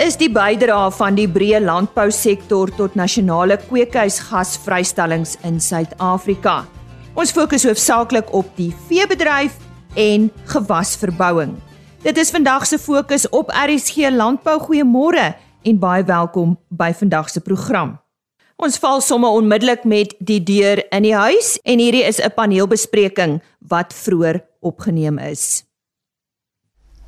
is die bydrae van die breë landbousektor tot nasionale kweekhuisgasvrystellings in Suid-Afrika? Ons fokus hoofsaaklik op die veebedryf en gewasverbouing. Dit is vandag se fokus op RSG Landbou. Goeiemôre en baie welkom by vandag se program. Ons val somme onmiddellik met die deur in die huis en hierdie is 'n paneelbespreking wat vroeër opgeneem is.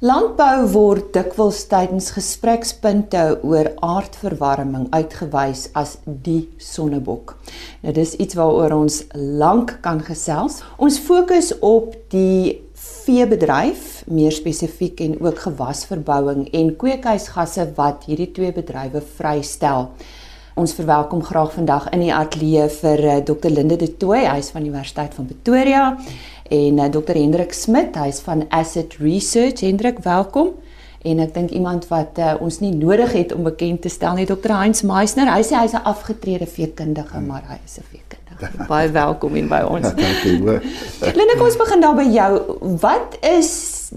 Landbou word dikwels tydens gesprekspunte oor aardverwarming uitgewys as die sonnebok. Nou dis iets waaroor ons lank kan gesels. Ons fokus op die veebedryf, meer spesifiek en ook gewasverbouing en kweekhuisgasse wat hierdie twee bedrywe vrystel. Ons verwelkom graag vandag in die ateljee vir eh, Dr Linde de Tooy, hy is van die Universiteit van Pretoria en uh, eh, Dr Hendrik Smit, hy's van Asset Research. Hendrik, welkom. En ek dink iemand wat uh, ons nie nodig het om bekend te stel nie, Dr Heinz Meisner. Hy sê hy's 'n afgetrede veekundige, maar hy is 'n veekundige. Baie welkom in by ons. Dankie hoor. Lene, kom ons begin daar by jou. Wat is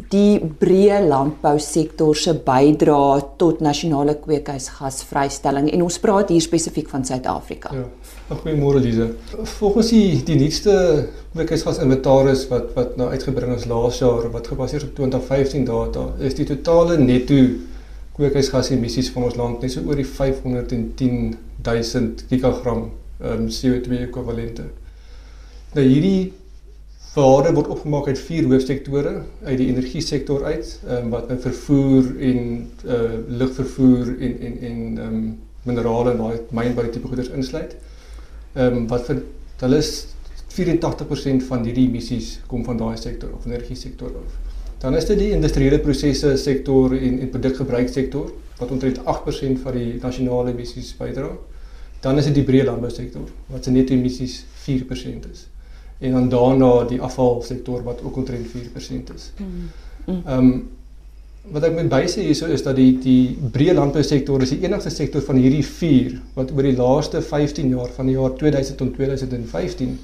die breë landbousektor se bydrae tot nasionale kweekhuisgasvrystelling en ons praat hier spesifiek van Suid-Afrika? Ja. Goeiemôre Lize. Volgens die die nuutste kweekhuisgasinventaris wat wat nou uitgebring is laas jaar wat gebaseer op 2015 data, is die totale netto kweekhuisgasemissies van ons land net so oor die 510 000 gigagram um, CO2 ekwivalente. Nou hierdie waarde word opgemaak uit vier hoofsektore uit die energie sektor uit um, wat in vervoer en uh, lugvervoer en en en um, minerale en daai mynbou tipe goederes insluit ehm um, wat vir hulle is 84% van hierdie emissies kom van daai sektor of energie sektor af. Dan is dit die industriële prosesse sektor en en produkgebruiksektor wat omtrent 8% van die nasionale emissies bydra. Dan is dit die breë landbou sektor wat se netto emissies 4% is. En dan daarna die afvalsektor wat ook omtrent 4% is. Mm. Ehm um, wat ek moet bysê hierso is dat die die breë landbousektor is die enigste sektor van hierdie 4 wat oor die laaste 15 jaar van die jaar 2000 tot 2015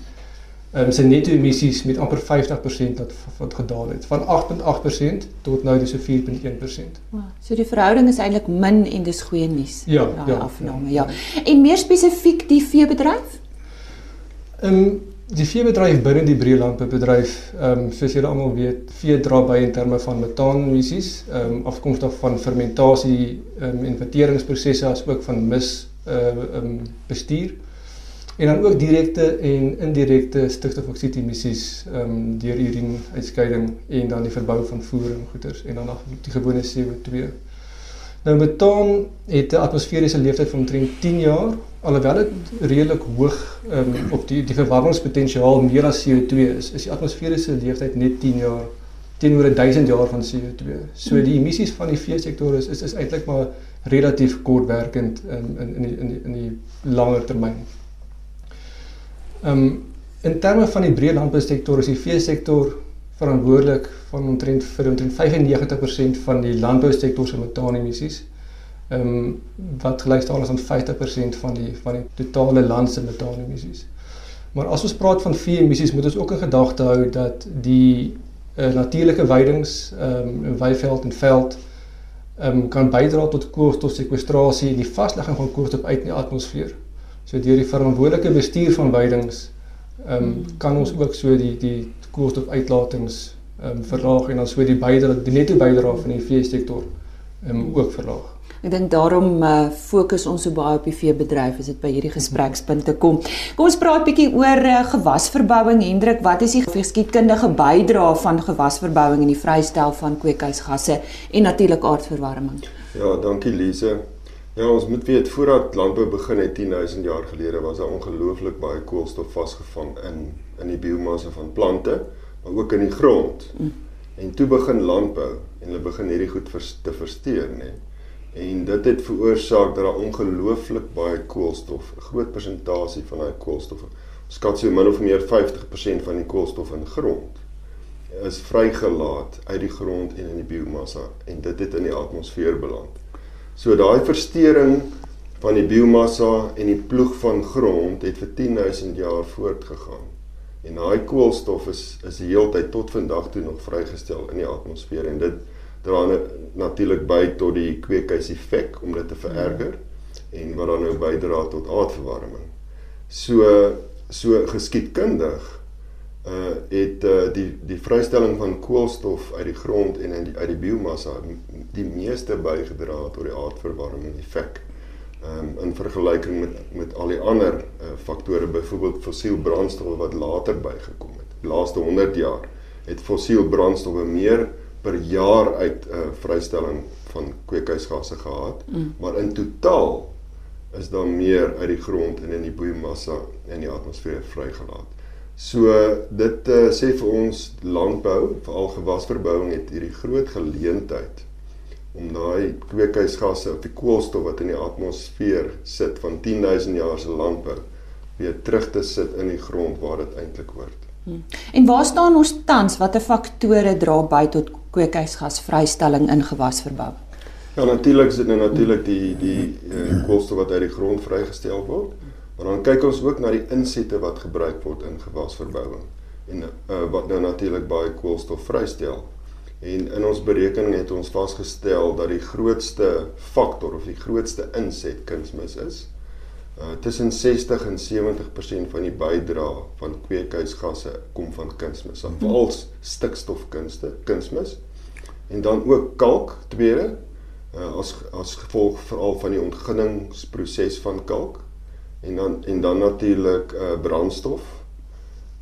ehm um, sy netto emissies met amper 50% wat wat gedaal het van 8.8% tot nou dis so 4.1%. Wow, so die verhouding is eintlik min en dis goeie nuus. Ja, ja, afname, ja. ja. En meer spesifiek die veebedryf? Ehm um, die veebedryf binne die breë landboubedryf, ehm um, soos julle almal weet, vee dra by in terme van metaanemissies, ehm um, afkomstig van fermentasie ehm um, en verteringsprosesse as ook van mis uh ehm um, bestuur. En dan ook direkte en indirekte stikstofoksied emissies ehm um, deur urine uitskeiding en dan die verbou van voer en goeder en dan nog die gewone CO2. Nou metaan het 'n atmosferiese lewensduur van omtrent 10 jaar, alhoewel dit redelik hoog um, op die die verwarmingspotensiaal meer as CO2 is, is die atmosferiese lewensduur net 10 jaar teenoor 1000 jaar van CO2. So die emissies van die veesektor is is, is eintlik maar relatief kortwerkend in in in die in die, in die langer termyn. Ehm um, in terme van die breë landbousektor is die veesektor verantwoordelik van omtrent vir omtrent 95% van die landbousektor se metaanemissies. Ehm um, wat gelyk staan aan 50% van die van die totale land se metaanemissies. Maar as ons praat van vee emissies, moet ons ook in gedagte hou dat die uh, natuurlike weidings ehm um, weiveld en veld ehm um, kan bydra tot koolstofsekwestrasie en die vaslegging van koolstof uit in die atmosfeer. So deur die verantwoordelike bestuur van weidings ehm um, kan ons ook so die die koolstofuitlatings ehm um, verlaag en dan so die bydra die netto bydra van die veesektor ehm um, ook verlaag. Ek dink daarom uh, fokus ons so baie op die veebedryf as dit by hierdie gesprekspunte kom. Kom ons praat bietjie oor uh, gewasverbouing. Hendrik, wat is die geskiedkundige bydrae van gewasverbouing in die vrystel van kweekhuisgasse en natuurlik aardverwarming? Ja, dankie Lise. Ja, ons moet weet voordat landbou begin het 10000 jaar gelede was daar ongelooflik baie koolstof vasgevang in in die biomassa van plante, maar ook in die grond. Mm. En toe begin landbou en hulle begin hierdie goed vers, te versteur, nê. En dit het veroorsaak dat daar ongelooflik baie koolstof, 'n groot persentasie van daai koolstof, skat so min of meer 50% van die koolstof in grond is vrygelaat uit die grond en in die biomassa en dit het in die atmosfeer beland. So daai versteuring van die biomassa en die ploeg van grond het vir 10000 jaar voortgegaan. En daai koolstof is is die heeltyd tot vandag toe nog vrygestel in die atmosfeer en dit dra natuurlik by tot die kweekhuiseffek om dit te vererger en wat dan nou bydra tot aardverwarming. So so geskiedkundig uh het uh, die die vrystelling van koolstof uit die grond en in die uit die biomassa die meeste bygedra tot die aardverwarming effek. Um in vergelyking met met al die ander uh, faktore byvoorbeeld fossiel brandstowwe wat later bygekom het. Die laaste 100 jaar het fossiel brandstowwe meer per jaar uit uh vrystelling van kweekhuisgasse gehad, mm. maar in totaal is daar meer uit die grond en in die biomassa en die atmosfeer vrygelaat. So dit uh, sê vir ons landbou, veral gewasverbouing het hierdie groot geleentheid om daai kweekhuisgasse of die koolstof wat in die atmosfeer sit van 10000 jaar se landbou weer terug te sit in die grond waar dit eintlik hoort. Hmm. En waar staan ons tans? Watter faktore dra by tot kweekhuisgasvrystelling in gewasverbouing? Ja, natuurlik is dit nou natuurlik die die uh, koolstof wat uit die grond vrygestel word. Maar dan kyk ons ook na die insette wat gebruik word in gewasverbouing en uh, wat nou natuurlik baie koolstof vrystel. En in ons berekening het ons vasgestel dat die grootste faktor of die grootste inset kunsmis is. Uh tussen 60 en 70% van die bydrae van kweekhuisgasse kom van kunsmis, veral stikstofkunste, kunsmis. En dan ook kalk tweede uh as as gevolg veral van die ontginningsproses van kalk en dan en dan natuurlik uh, brandstof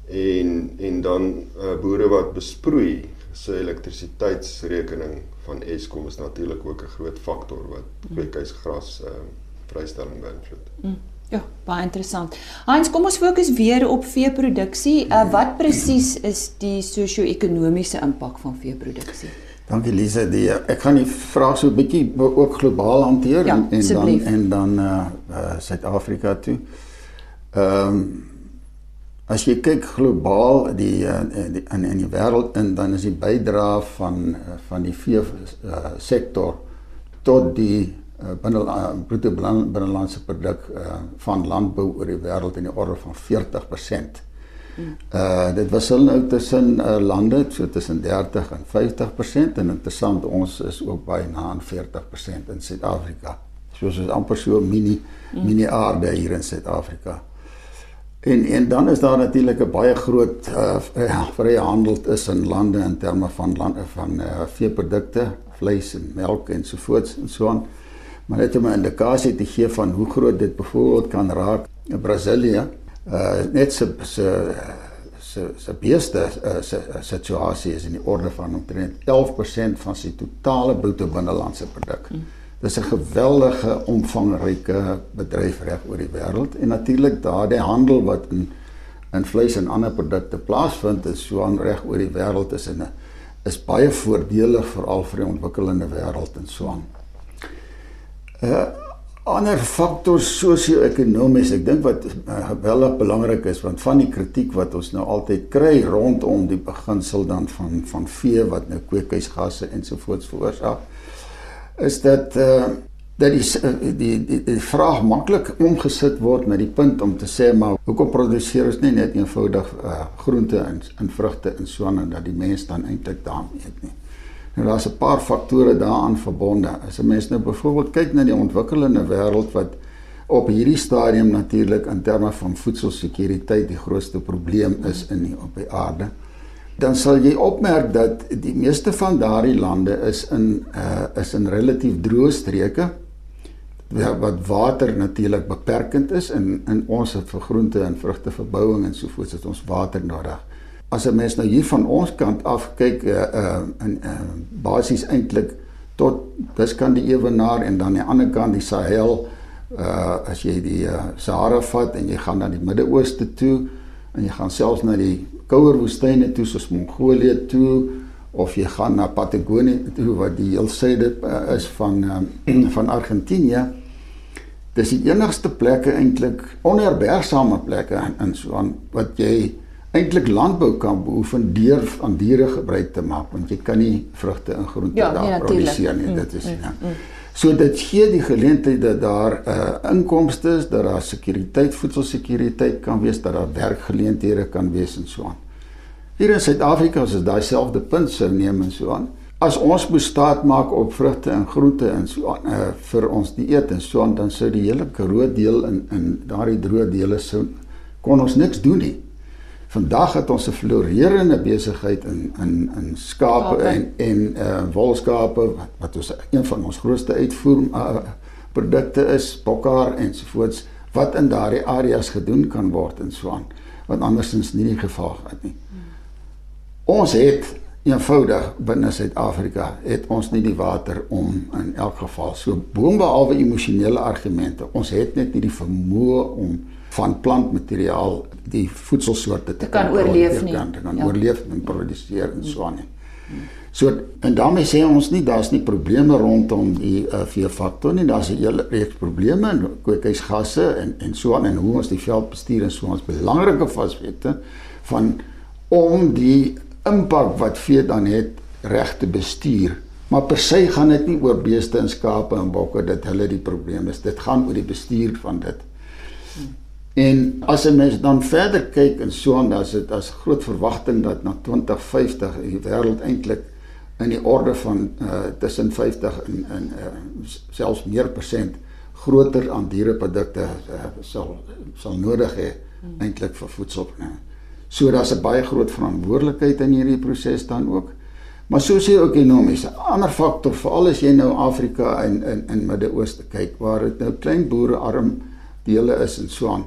en en dan uh, boere wat besproei se elektrisiteitsrekening van Eskom is natuurlik ook 'n groot faktor wat mm. kweekhuisgras uh, vrystelling beïnvloed. Mm. Ja, baie interessant. Hans, kom ons fokus weer op veeproduksie. Uh, wat presies is die sosio-ekonomiese impak van veeproduksie? Dankie Lise. Die ek gaan die vraag so 'n bietjie ook globaal hanteer ja, en, en dan en dan uh Suid-Afrika uh, toe. Ehm um, as jy kyk globaal die uh, die in in die wêreld in dan is die bydrae van uh, van die vee uh, sektor tot die uh, binne uh, bruto binnelandse produk uh, van landbou oor die wêreld in die orde van 40%. Uh dit wissel nou tussen uh, lande so tussen 30 en 50% en interessant ons is ook baie na aan 40% in Suid-Afrika. Soos is amper so mini mini aarde hier in Suid-Afrika. En en dan is daar natuurlik 'n baie groot uh ja, vrye handel tussen lande in terme van lande van uh, veeprodukte, vleis en melk en so voort en so aan. Maar net om 'n indikasie te gee van hoe groot dit byvoorbeeld kan raak in Brasilië uh net se se se se beeste uh, se situasie is in die orde van omtrent 11% van sy totale bruto binnelandse produk. Mm. Dis 'n geweldige omvangryke bedryf reg oor die wêreld en natuurlik daardie handel wat in in vleis en ander produkte plaasvind is so aan reg oor die wêreld is 'n is baie voordelig veral vir die ontwikkelende wêreld en so aan. Uh ander faktors sosio-ekonomies ek dink wat uh, wel belangrik is want van die kritiek wat ons nou altyd kry rondom die beginsel dan van van vee wat nou kweekhuisgasse ensovoorts veroorsaak is dat uh, dat die, die die die vraag maklik omgesit word na die punt om te sê maar hoekom produseer ons nie net eenvoudig uh, groente en, en vrugte en so aan en dat die mense dan eintlik daarmee eet nie Nou daar's 'n paar faktore daaraan verbonde. As 'n mens nou byvoorbeeld kyk na die ontwikkelende wêreld wat op hierdie stadium natuurlik in terme van voedselsekuriteit die grootste probleem is in die, op die aarde, dan sal jy opmerk dat die meeste van daardie lande is in uh is in relatief droë streke wat water natuurlik beperkend is en in ons het vir groente en vrugte verbouing en sovoorts het ons water nodig as 'n mens nou hier van ons kant af kyk uh uh in uh, basies eintlik tot dis kan die ewenaar en dan aan die ander kant die Sahel uh as jy die uh, Sahara vat en jy gaan na die Midde-Ooste toe en jy gaan selfs na die kouer woestyne toe soos Mongolië toe of jy gaan na Patagonië toe wat die heel suide uh, is van uh, van Argentinië. Dis die enigste plekke eintlik onherbergsame plekke in so aan wat jy eintlik landbou kan beoefen deur aan diere gebruik te maak want jy kan nie vrugte en groente ja, daar nee, produseer nie dit is mm, ja. Mm, mm. So dit gee die geleentheid dat daar 'n uh, inkomste is, dat daar sekuriteit, voedselsekuriteit kan wees, dat daar werkgeleenthede kan wees en so aan. Hier in Suid-Afrika as ons daai selfde punt sou neem en so aan, as ons bestaat maak op vrugte en groente en so uh, vir ons dieet en so dan sou die hele Karoo deel in in daardie droë dele sou kon ons niks doen nie. Vandag het ons 'n floreerende besigheid in in in skape okay. en en uh wolskape wat wat ons een van ons grootste uitvoer uh, produkte is, bokhaar ensovoorts wat in daardie areas gedoen kan word en so aan wat andersins nie die geval het nie. Ons het eenvoudig binne Suid-Afrika het ons nie die water om in elk geval so boonbehalwe emosionele argumente. Ons het net nie die vermoë om van plantmateriaal die voedselsoorte te, te kan, kan oorleef nie. Kan, kan ja. oorleef en produseer en so aan. So en daarmee sê ons nie daar's nie probleme rondom die uh, veefaktor nie. Daar's 'n hele reeks probleme en kweekhuisgasse en en so aan en hoe ons die veld bestuur en so ons belangrike aspekte van om die impak wat vee dan het reg te bestuur. Maar per se gaan dit nie oor beeste en skape en bokke dat hulle die probleem is. Dit gaan oor die bestuur van dit. En as 'n mens dan verder kyk en so aan, dan is dit as groot verwagting dat na 2050 die wêreld eintlik in die orde van uh, tussen 50 en en uh, selfs meer persent groter aan diereprodukte uh, sal sal nodig hê eintlik vir voedsel. So daar's 'n baie groot verantwoordelikheid in hierdie proses dan ook. Maar so sê ook ekonomies. 'n Ander faktor veral as jy nou Afrika en in in Midde-Ooste kyk waar dit nou klein boere arm dele is en so aan.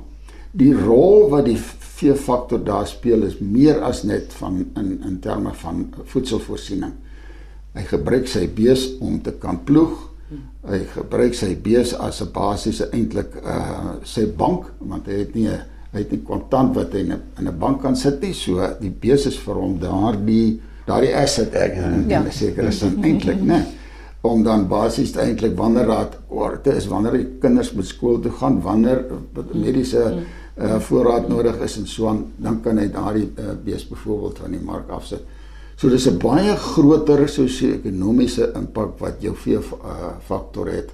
Die rol wat die veefaktor daar speel is meer as net van in in terme van voedselvoorsiening. Hy gebruik sy bees om te kan ploeg. Hy gebruik sy bees as 'n basiese eintlik uh sy bank want hy het nie 'n hy het nie kontant wat hy in 'n in 'n bank kan sit nie. So die bees is vir hom daardie daardie asset ek in 'n ja. sekere sin eintlik, né? Om dan basies eintlik wanneer raad oorte is wanneer die kinders moet skool toe gaan, wanneer mediese uh, voorraad nodig is en so aan, dan kan hy daardie uh, bees byvoorbeeld van die mark afsit. So dis 'n baie groter sosio-ekonomiese impak wat jou vee uh, faktor het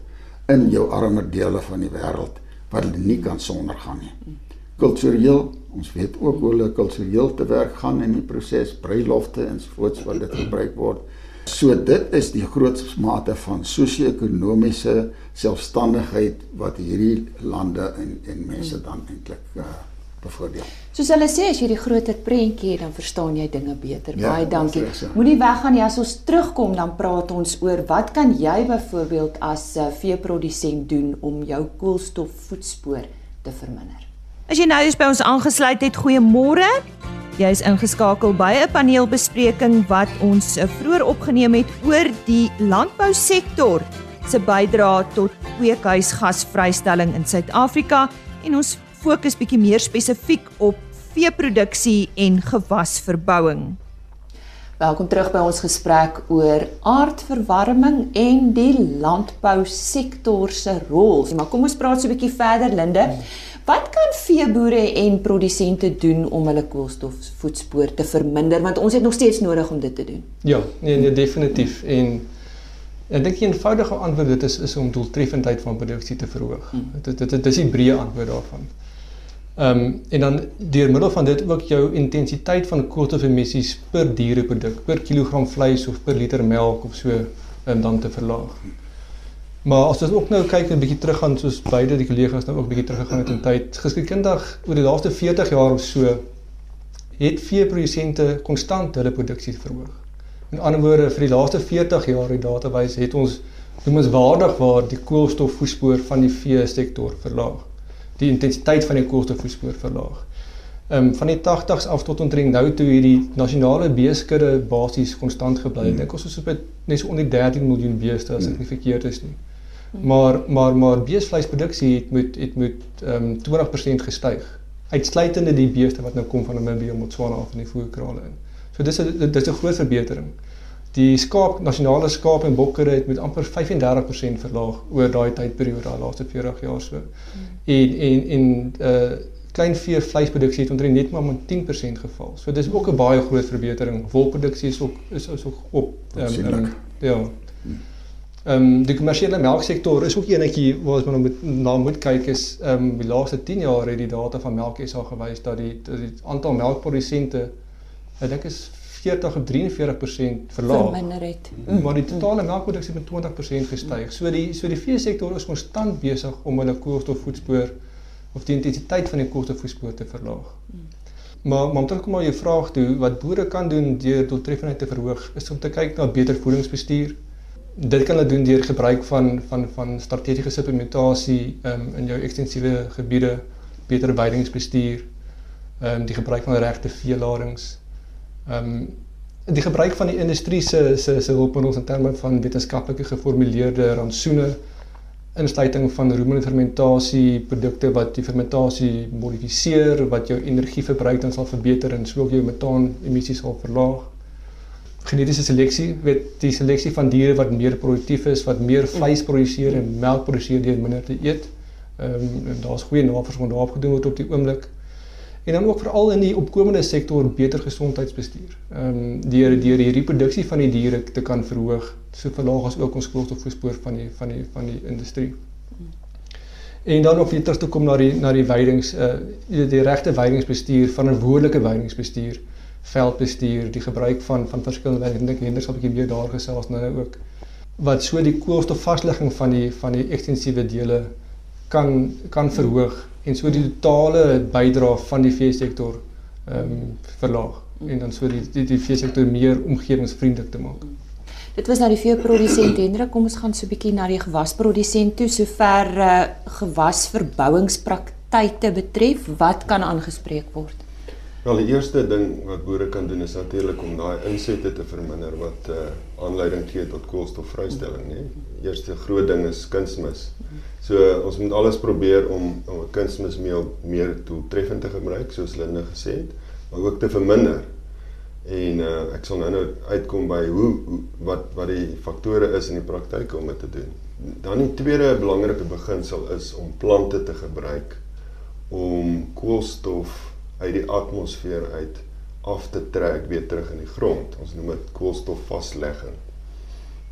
in jou armer dele van die wêreld wat hulle nie kan sonder gaan nie. Kultureel, ons weet ook hoe hulle kultureel te werk gaan in die proses, bruilofte ensovoorts wat dit gebruik word. So dit is die grootste mate van sosio-ekonomiese selfstandigheid wat hierdie lande en en mense dan eintlik uh, bevoordeel. Soos hulle sê as jy die groter prentjie het dan verstaan jy dinge beter. Ja, Baie dankie. Moenie weggaan nie as ons terugkom dan praat ons oor wat kan jy byvoorbeeld as 'n uh, veeprodusent doen om jou koolstofvoetspoor te verminder. As jy nou eens by ons aangesluit het, goeiemôre. Jy is ingeskakel by 'n paneelbespreking wat ons uh, vroeër opgeneem het oor die landbousektor se bydrae tot kweekhuisgasvrystelling in Suid-Afrika en ons fokus bietjie meer spesifiek op veeproduksie en gewasverbouing. Welkom terug by ons gesprek oor aardverwarming en die landbousektor se rol. Maar kom ons praat so 'n bietjie verder Linde. Wat kan veeboere en produsente doen om hulle koolstofvoetspoor te verminder want ons het nog steeds nodig om dit te doen? Ja, nee nee definitief en ek dink die eenvoudige antwoord dit is is om doeltreffendheid van produksie te verhoog. Hmm. Dit dit dit is die breë antwoord daarvan. Ehm um, en dan deur middel van dit ook jou intensiteit van koolstofemissies per diereproduk, per kilogram vleis of per liter melk of so um, dan te verlaag. Maar as ons ook nou kyk 'n bietjie teruggaan soos beide die kollegas nou ook bietjie teruggegaan het in tyd, geskiedenis oor die laaste 40 jaar of so het veeprodusente konstant hulle produksie verhoog. In ander woorde, vir die laaste 40 jaar die data wys het ons noem ons waardig waar die koolstofvoetspoor van die vee sektor verlaag die intensiteit van die koolstofvoetspoor verlaag. Ehm um, van die 80s af tot omtrent nou toe hierdie nasionale beeskudde basies konstant gebly. Ek hmm. dink ons is op net so onder 13 miljoen beeste as ek nie verkeerd is nie. Maar maar maar beesvleisproduksie het met het met ehm um, 20% gestyg. Uitsluitende die beeste wat nou kom van Namibië, Botswana af in die voerkrale in. So dis 'n dis 'n groot verbetering. Die skaap nasionale skaap en bokkere het met amper 35% verlaag oor daai tydperiode, daai laaste 40 jaar so. Hmm. En en en uh klein vee vleisproduksie het omtrent net maar met 10% geval. So dis ook 'n baie groot verbetering. Wolproduksie is ook is is ook op ehm um, um, ja. Hmm. Ehm um, die kommersiële melksektor is ook enetjie waar ons nou moet na moet kyk is ehm um, die laaste 10 jaar het die data van Melk SA gewys dat die dat die aantal melkprodusente ek dink is 40 of 43% verlaag. Verminder het. Mm. Maar die totale melkproduksie het met 20% gestyg. So die so die veesektor is konstant besig om hulle koolstofvoetspoor of die intensiteit van die koolstofvoetspoor te verlaag. Mm. Maar maar om terug kom na jou vraag toe, wat boere kan doen deur doeltreffendheid te verhoog, is om te kyk na beter voedingsbestuur. Dit kan hulle doen deur gebruik van van van strategiese supplementasie um, in jou ekstensiewe gebiede, beter weidingsbestuur, ehm um, die gebruik van regte veeladings. Ehm um, die gebruik van die industrie se se se hulpmiddels in terme van wetenskaplike geformuleerde rantsoene insluiting van rumen fermentasie produkte wat die fermentasie modifiseer wat jou energieverbruik dan sal verbeter en sou ook jou metaan emissies sal verlaag. Genetiese seleksie, weet die seleksie van diere wat meer produktief is, wat meer vleis produseer en melk produseer deur minder te eet. Ehm um, daar's goeie navorsing daarop gedoen word op die oomblik en dan ook veral in die opkomende sektor beter gesondheidsbestuur. Ehm um, deur deur die reproduksie van die diere te kan verhoog, so verlaag as ook ons koolstofvoetspoor van die van die van die industrie. En dan of jy terug toe kom na die na die veidings uh die, die regte veidingsbestuur, verantwoordelike veidingsbestuur, veldbestuur, die gebruik van van verskillende. Ek dink Hendrik sal 'n bietjie meer daar gesels nou ook wat so die koolstofvaslegging van die van die ekstensiewe dele kan kan verhoog en so die totale bydrae van die veesektor ehm um, verlaag en dan so die die, die veesektor meer omgewingsvriendelik te maak. Dit was nou die veeprodusent Hendrik, kom ons gaan so 'n bietjie na die gewasprodusent toe. Sover uh, gewasverbouingspraktyke betref, wat kan aangespreek word? Wel, die eerste ding wat boere kan doen is natuurlik om daai insette te verminder wat uh, aanleiding gee tot koolstofvrystelling, né? Eerste groot ding is kunsmis. So ons moet alles probeer om om kunsmismeel meer doeltreffend te gebruik, soos Linde gesê het, maar ook te verminder. En uh, ek sal nou nou uitkom by hoe, hoe wat wat die faktore is in die praktyk om dit te doen. Dan die tweede belangrike beginsel is om plante te gebruik om koolstof uit die atmosfeer uit af te trek weer terug in die grond. Ons noem dit koolstofvaslegging.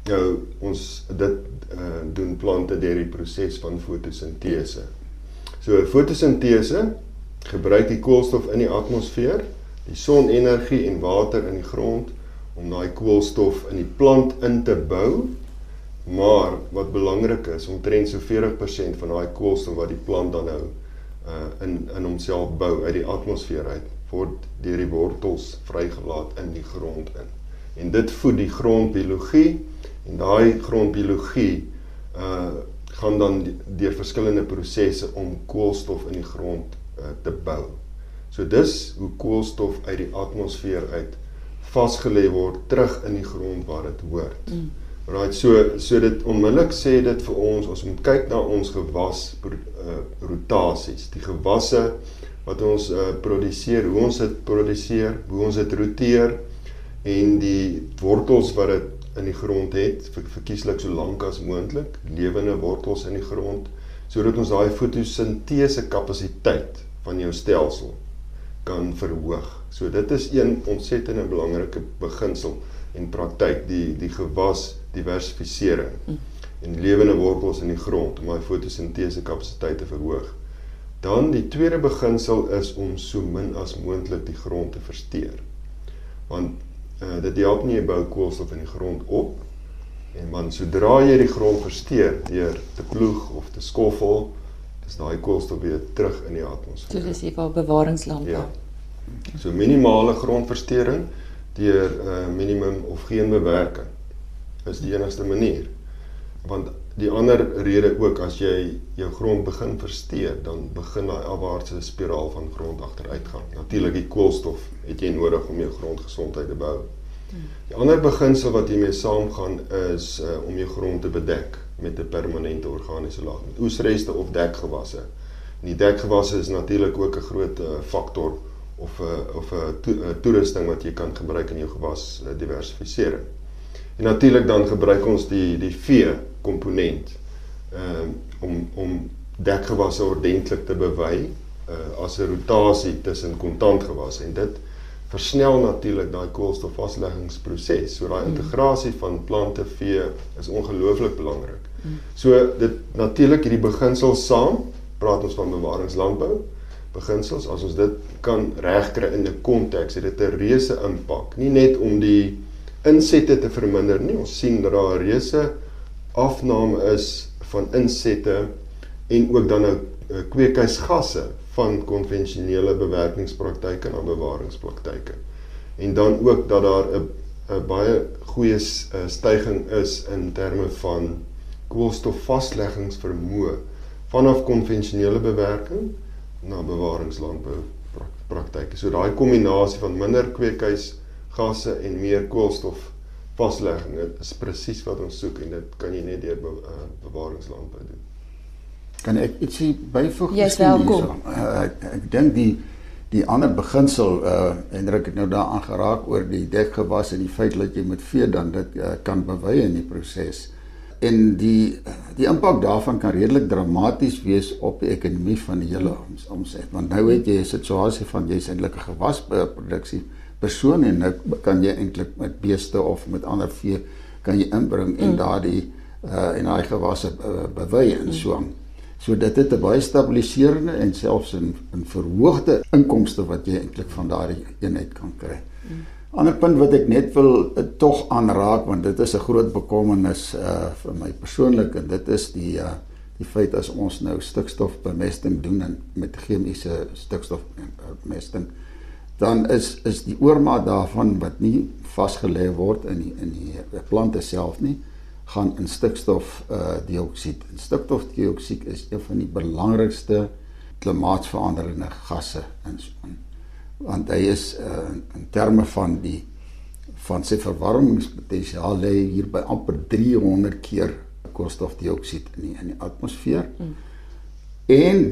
Nou ons dit uh, doen plante deur die proses van fotosintese. So fotosintese gebruik die koolstof in die atmosfeer, die sonenergie en water in die grond om daai koolstof in die plant in te bou. Maar wat belangrik is, omtrent so 40% van daai koolstof wat die plant dan nou uh in in homself bou uit die atmosfeer uit word deur die wortels vrygelaat in die grond in. En dit voed die grondbiologie en daai grondbiologie uh gaan dan deur verskillende prosesse om koolstof in die grond uh, te bou. So dis hoe koolstof uit die atmosfeer uit vasgelê word terug in die grond waar dit hoort. Mm. Right, so so dit onmiddellik sê dit vir ons ons moet kyk na ons gewas uh, rotasies, die gewasse wat ons uh, produseer, hoe ons dit produseer, hoe ons dit roteer en die wortels wat dit in die grond het, ver, verkieslik so lank as moontlik, lewende wortels in die grond sodat ons daai fotosintese kapasiteit van jou stelsel kan verhoog. So dit is een ontsettende belangrike beginsel en praktyk die die gewas diversifisering mm. en lewende wortels in die grond om daai fotosintese kapasiteit te verhoog. Dan die tweede beginsel is om so min as moontlik die grond te versteur. Want uh, dit help nie jy bou koolstof in die grond op en man sodra jy die grond versteur deur te ploeg of te skoffel, dis daai koolstof weer terug in die atmosfeer. So dis hier waar bewaringslampe. Ja. So minimale grondversteuring deur 'n uh, minimum of geen bewerking is die enigste manier. Want die ander rede ook as jy jou grond begin versteur, dan begin daai afwaartse spiraal van grond agteruitgang. Natuurlik die koolstof het jy nodig om jou grondgesondheid te bou. Die ander beginsel wat hiermee saamgaan is uh, om jou grond te bedek met 'n permanente organiese laag, met oesreste of dekgewasse. En die dekgewasse is natuurlik ook 'n groot uh, faktor of 'n uh, of 'n uh, to, uh, toerusting wat jy kan gebruik in jou gewas uh, diversifisering. En natuurlik dan gebruik ons die die vee komponent ehm um, om om dekgewasse ordentlik te bewy uh, as 'n rotasie tussen kontantgewasse en dit versnel natuurlik daai koolstofvasleggingsproses. So daai mm. integrasie van plante vee is ongelooflik belangrik. Mm. So dit natuurlik hierdie beginsel saam praat ons van bewaringslandbou beginsels as ons dit kan regkry in 'n konteks, het dit 'n reuse impak. Nie net om die insette te verminder nie. Ons sien dat daar 'n reuse afname is van insette en ook dan nou eh, kweekhuisgasse van konvensionele bewerkingspraktyke na bewaringspraktyke. En dan ook dat daar 'n 'n baie goeie eh, stygings is in terme van koolstofvasleggingsvermoë vanaf konvensionele bewerking na bewaringslandbou praktyke. So daai kombinasie van minder kweekhuisgasse en meer koolstof vaslegging is presies wat ons soek en dit kan jy net deur be, uh, bewaringslandbou doen. Kan ek ietsie byvoeg? Jy is welkom. Uh, ek ek dink die die ander beginsel uh en ek het nou daaraan geraak oor die dekgewas en die feit dat jy met vee dan dit uh, kan bewy in die proses. En die die impak daarvan kan redelik dramaties wees op die ekonomie van die hele omset. Want nou het jy 'n situasie van jy's eintlik 'n gewasproduksie persoon en nou kan jy eintlik met beeste of met ander vee kan jy inbring en mm. daardie uh en daai gewasse uh, bewy en so aan. So dit het 'n baie stabiliserende en selfs 'n 'n verhoogde inkomste wat jy eintlik van daardie eenheid kan kry. Mm. Ander punt wat ek net wil uh, tog aanraak want dit is 'n groot bekommernis uh vir my persoonlik en dit is die uh die feit as ons nou stikstofbemesting doen en met chemiese stikstofbemesting dan is is die oormaat daarvan wat nie vasgelê word in die, in die plante self nie gaan in stikstof uh dioksied. En stikstofdioksied is een van die belangrikste klimaatsveranderende gasse in son. Want hy is uh in terme van die van sy verwarmingspotensiaal lê hier by amper 300 keer koolstofdioksied in die in die atmosfeer. Mm. En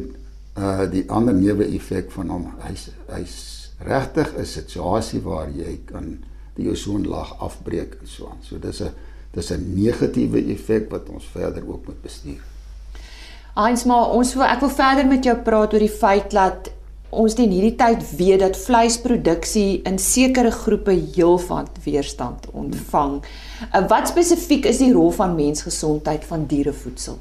uh die ander neeweffek van hom, hy's hy's regtig 'n situasie waar jy kan die ozonlaag afbreek en so aan. So dis 'n dis 'n negatiewe effek wat ons verder ook moet bestuur. Eens maar ons wil ek wil verder met jou praat oor die feit dat ons in hierdie tyd weet dat vleisproduksie in sekere groepe heelwat weerstand ontvang. Hmm. Wat spesifiek is die rol van mensgesondheid van dierevoedsel?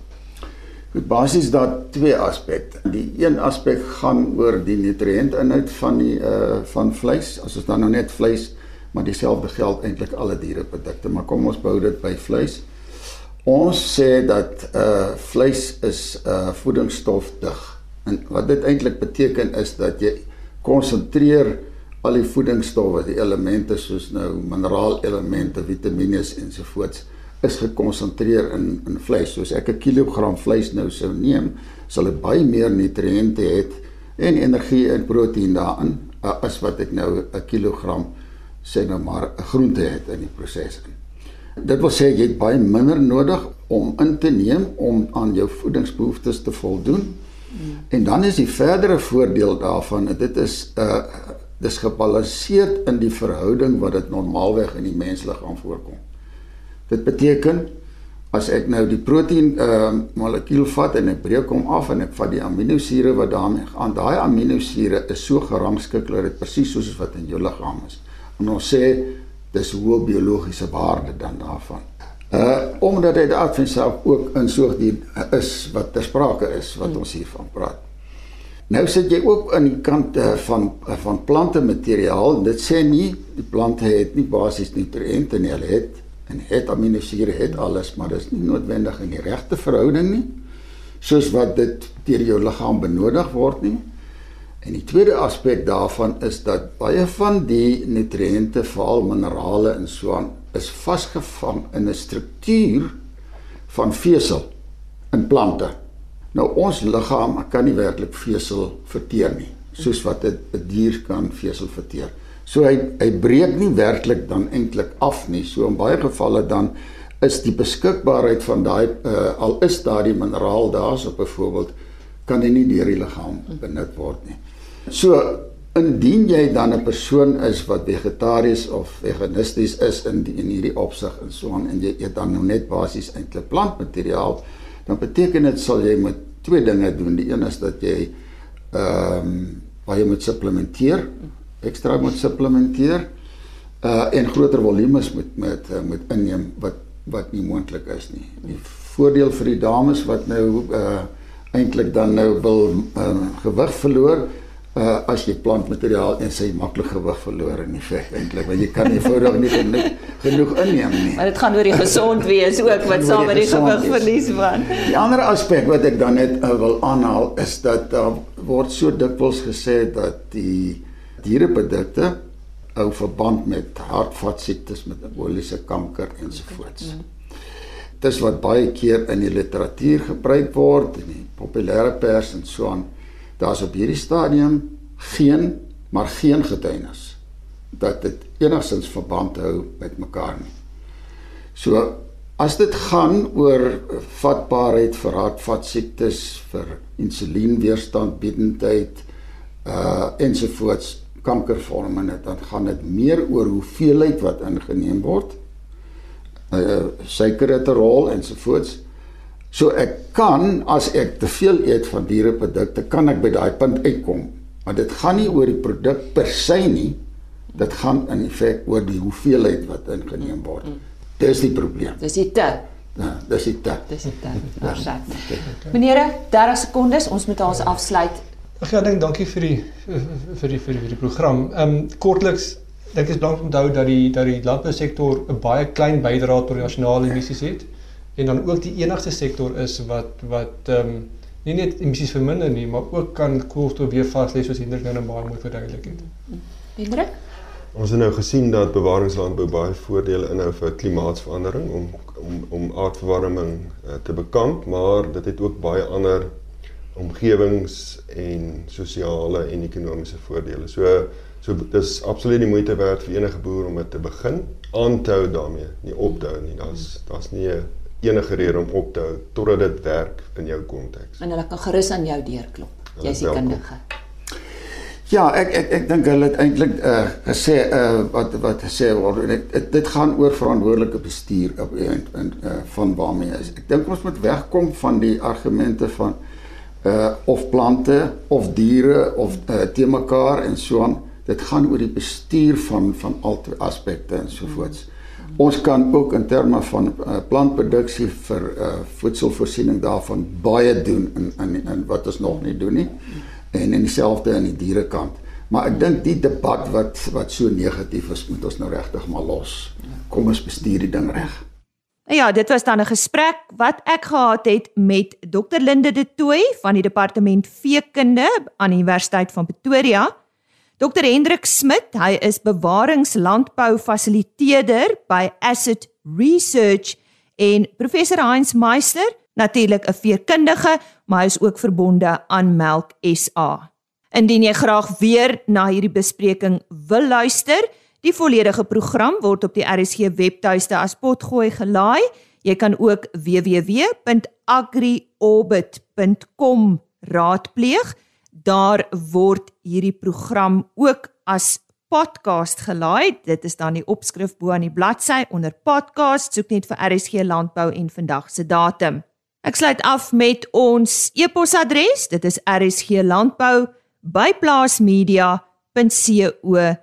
Goed, basies daar twee aspekte. Die een aspek gaan oor die nutriëntinhoud van die uh van vleis. As ons dan nou net vleis maar dieselfde geld eintlik alle diereprodukte, maar kom ons bou dit by vleis. Ons sê dat uh vleis is uh voedingsstofdig. En wat dit eintlik beteken is dat jy konsentreer al die voedingsstowwe, die elemente soos nou mineraalelemente, vitamiene ensovoorts is gekonsentreer in in vleis. Soos ek 'n kilogram vleis nou sou neem, sal dit baie meer nutriënte hê en energie en proteïen daarin as wat ek nou 'n kilogram sê nou maar 'n groente het in die proses in. Dit wil sê jy het baie minder nodig om in te neem om aan jou voedingsbehoeftes te voldoen. Mm. En dan is die verdere voordeel daarvan, dit is 'n uh, dis gebalanseerd in die verhouding wat dit normaalweg in die mensliggaam voorkom. Dit beteken as ek nou die proteïen uh molekuul vat en ek breek hom af en ek vat die aminosure wat daarmee gaan, daai aminosure is so gerangskik dat dit presies soos wat in jou liggaam is en ons sê dis hoë biologiese waarde dan daarvan. Uh omdat dit af en self ook in soogdier is wat ter sprake is wat ons hiervan praat. Nou sit jy ook aan die kant uh, van uh, van plante materiaal. Dit sê nie die plante het nie basies nutriënte nie, hulle het en het aminosure het alles, maar dit is nie noodwendig in die regte verhouding nie soos wat dit deur jou liggaam benodig word nie. En die tweede aspek daarvan is dat baie van die nutriënte, veral minerale en so aan, is vasgevang in 'n struktuur van vesel in plante. Nou ons liggaam kan nie werklik vesel verteer nie, soos wat 'n dier kan vesel verteer. So hy hy breek nie werklik dan eintlik af nie. So in baie gevalle dan is die beskikbaarheid van daai uh, al is daardie mineraal daarso byvoorbeeld kan hy nie deur die liggaam benut word nie. So indien jy dan 'n persoon is wat vegetaries of veganisties is in die, in hierdie opsig en so aan en jy eet dan nou net basies eintlik plantmateriaal, dan beteken dit sal jy met twee dinge doen. Die een is dat jy ehm um, baie moet supplementeer, ekstra moet supplementeer uh en groter volumes moet met uh, moet inneem wat wat nie moontlik is nie. Die voordeel vir die dames wat nou uh eintlik dan nou wil uh, gewig verloor uh as jy plantmateriaal en sy maklik gewig verloor in effek eintlik want jy kan nie eenvoudig nie genoeg, genoeg inneem nie. Maar dit gaan oor die gesond wees ook wat saam met die gewig verlies van. Die ander aspek wat ek dan net uh, wil aanhaal is dat daar uh, word so dikwels gesê dat die diereprodukte hou verband met hartvaskiektes met emboliese kanker ensovoorts. Dis wat baie keer in die literatuur gebruik word in die populêre pers en so aan daar's op hierdie stadium geen maar geen getuienis dat dit enigstens verband hou met mekaar nie. So as dit gaan oor vatbaarheid vir hartvaskiektes, vir insulienweerstandbiedendheid uh ensovoorts kankervorme net dan gaan dit meer oor hoeveelheid wat ingeneem word. Uh suiker het 'n rol ensovoorts. So ek kan as ek te veel eet van diereprodukte, kan ek by daai punt uitkom. Maar dit gaan nie oor die produk per se nie. Dit gaan in feite oor die hoeveelheid wat ingeneem word. Dis die probleem. Dis die te. Ja, dis die te. Dis die te. Verseker. Menere, 30 sekondes, ons moet ons afsluit. Ag ja, dink dankie vir die vir die vir die, vir die program. Ehm um, kortliks dink ek is belangrik om te onthou dat die dat die landbousektor 'n baie klein bydrae tot die nasionale emissies het en dan ook die enigste sektor is wat wat ehm um, nie net emissies verminder nie, maar ook kan koolstof weer vas lê soos Hendrik nou baie mooi verduidelik het. Hendrik? Ons het nou gesien dat bewaringslandbou baie voordele inhou vir klimaatsverandering om om om aardverwarming uh, te bekamp, maar dit het ook baie ander omgewings en sosiale en ekonomiese voordele. So so dis absoluut die moeite werd vir enige boer om dit te begin aan te hou daarmee, nie op te hou nie. Daar's daar's nie enige rede om op te hou totdat dit werk in jou konteks. En hulle kan gerus aan jou deurklop. Jy's die kundige. Ja, ek ek ek dink hulle het eintlik uh, gesê uh, wat wat gesê word en dit dit gaan oor verantwoordelike bestuur op en, en uh, van waarmee is. Ek dink ons moet wegkom van die argumente van uh of plante of diere of uh, te mekaar en so aan. Dit gaan oor die bestuur van van al twee aspekte en so voorts. Ons kan ook in terme van uh, plantproduksie vir uh, voedselvoorsiening daarvan baie doen in in, in wat ons nog nie doen nie en en dieselfde aan die dierekant. Maar ek dink die debat wat wat so negatief is, moet ons nou regtig maar los. Kom ons bestuur die ding reg. Nou ja, dit was dan 'n gesprek wat ek gehad het met Dr Linde de Tooy van die departement veekunde aan die Universiteit van Pretoria. Dr Hendrik Smit, hy is bewaringslandbou fasiliteerder by Asset Research en professor Heinz Meister, natuurlik 'n veekundige, maar hy is ook verbonde aan Melk SA. Indien jy graag weer na hierdie bespreking wil luister, die volledige program word op die RSG webtuiste as potgooi gelaai. Jy kan ook www.agriorbit.com raadpleeg daar word hierdie program ook as podcast gelaai. Dit is dan die opskrif bo aan die bladsy onder podcast. Soek net vir RSG Landbou en vandag se datum. Ek sluit af met ons e-posadres. Dit is rsglandbou@plaasmedia.co.za.